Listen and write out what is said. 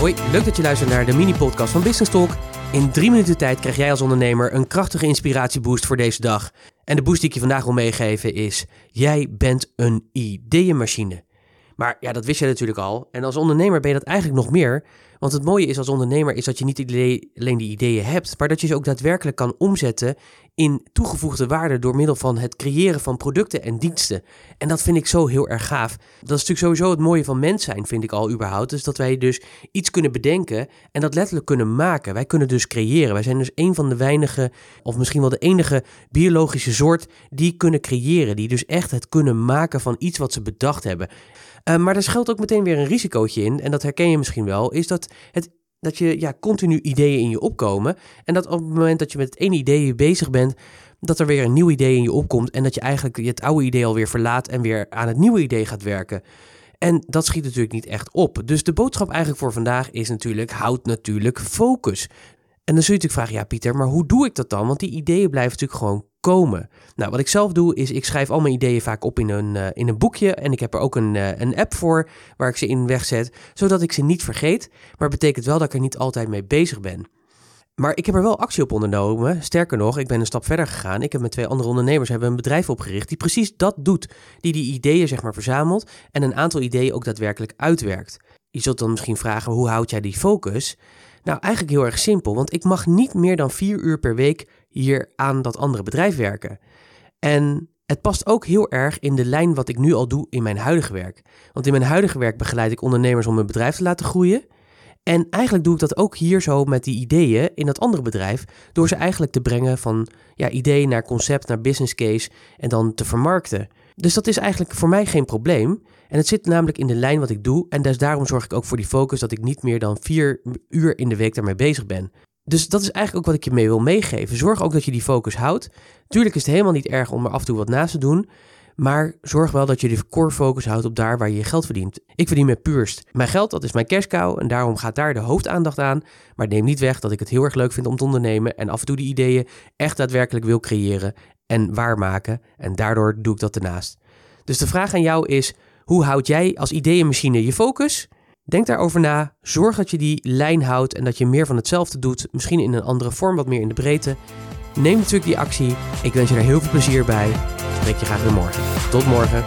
Hoi, leuk dat je luistert naar de mini-podcast van Business Talk. In drie minuten tijd krijg jij als ondernemer een krachtige inspiratieboost voor deze dag. En de boost die ik je vandaag wil meegeven is: jij bent een ideeënmachine. Maar ja, dat wist je natuurlijk al. En als ondernemer ben je dat eigenlijk nog meer. Want het mooie is als ondernemer is dat je niet alleen die ideeën hebt, maar dat je ze ook daadwerkelijk kan omzetten in toegevoegde waarde door middel van het creëren van producten en diensten. En dat vind ik zo heel erg gaaf. Dat is natuurlijk sowieso het mooie van mens zijn, vind ik al überhaupt. Dus dat wij dus iets kunnen bedenken en dat letterlijk kunnen maken. Wij kunnen dus creëren. Wij zijn dus een van de weinige, of misschien wel de enige biologische soort die kunnen creëren. Die dus echt het kunnen maken van iets wat ze bedacht hebben. Uh, maar er schuilt ook meteen weer een risicootje in, en dat herken je misschien wel, is dat, het, dat je ja, continu ideeën in je opkomen. En dat op het moment dat je met het ene idee bezig bent, dat er weer een nieuw idee in je opkomt en dat je eigenlijk het oude idee alweer verlaat en weer aan het nieuwe idee gaat werken. En dat schiet natuurlijk niet echt op. Dus de boodschap eigenlijk voor vandaag is natuurlijk: houd natuurlijk focus. En dan zul je natuurlijk vragen, ja Pieter, maar hoe doe ik dat dan? Want die ideeën blijven natuurlijk gewoon komen. Nou, wat ik zelf doe, is ik schrijf al mijn ideeën vaak op in een, uh, in een boekje. En ik heb er ook een, uh, een app voor waar ik ze in wegzet, zodat ik ze niet vergeet. Maar het betekent wel dat ik er niet altijd mee bezig ben. Maar ik heb er wel actie op ondernomen. Sterker nog, ik ben een stap verder gegaan. Ik heb met twee andere ondernemers hebben een bedrijf opgericht die precies dat doet. Die die ideeën zeg maar verzamelt en een aantal ideeën ook daadwerkelijk uitwerkt. Je zult dan misschien vragen, hoe houd jij die focus? Nou, eigenlijk heel erg simpel, want ik mag niet meer dan vier uur per week hier aan dat andere bedrijf werken. En het past ook heel erg in de lijn wat ik nu al doe in mijn huidige werk. Want in mijn huidige werk begeleid ik ondernemers om hun bedrijf te laten groeien. En eigenlijk doe ik dat ook hier zo met die ideeën in dat andere bedrijf, door ze eigenlijk te brengen van ja, idee naar concept, naar business case en dan te vermarkten. Dus dat is eigenlijk voor mij geen probleem. En het zit namelijk in de lijn wat ik doe. En dus daarom zorg ik ook voor die focus dat ik niet meer dan vier uur in de week daarmee bezig ben. Dus dat is eigenlijk ook wat ik je mee wil meegeven. Zorg ook dat je die focus houdt. Tuurlijk is het helemaal niet erg om er af en toe wat naast te doen. Maar zorg wel dat je de core focus houdt op daar waar je je geld verdient. Ik verdien met puurst mijn geld, dat is mijn cash cow. En daarom gaat daar de hoofdaandacht aan. Maar neem niet weg dat ik het heel erg leuk vind om te ondernemen. En af en toe die ideeën echt daadwerkelijk wil creëren en waarmaken. En daardoor doe ik dat ernaast. Dus de vraag aan jou is: hoe houd jij als ideeënmachine je focus? Denk daarover na. Zorg dat je die lijn houdt en dat je meer van hetzelfde doet. Misschien in een andere vorm, wat meer in de breedte. Neem natuurlijk die actie. Ik wens je er heel veel plezier bij. Spreek je graag weer morgen. Tot morgen.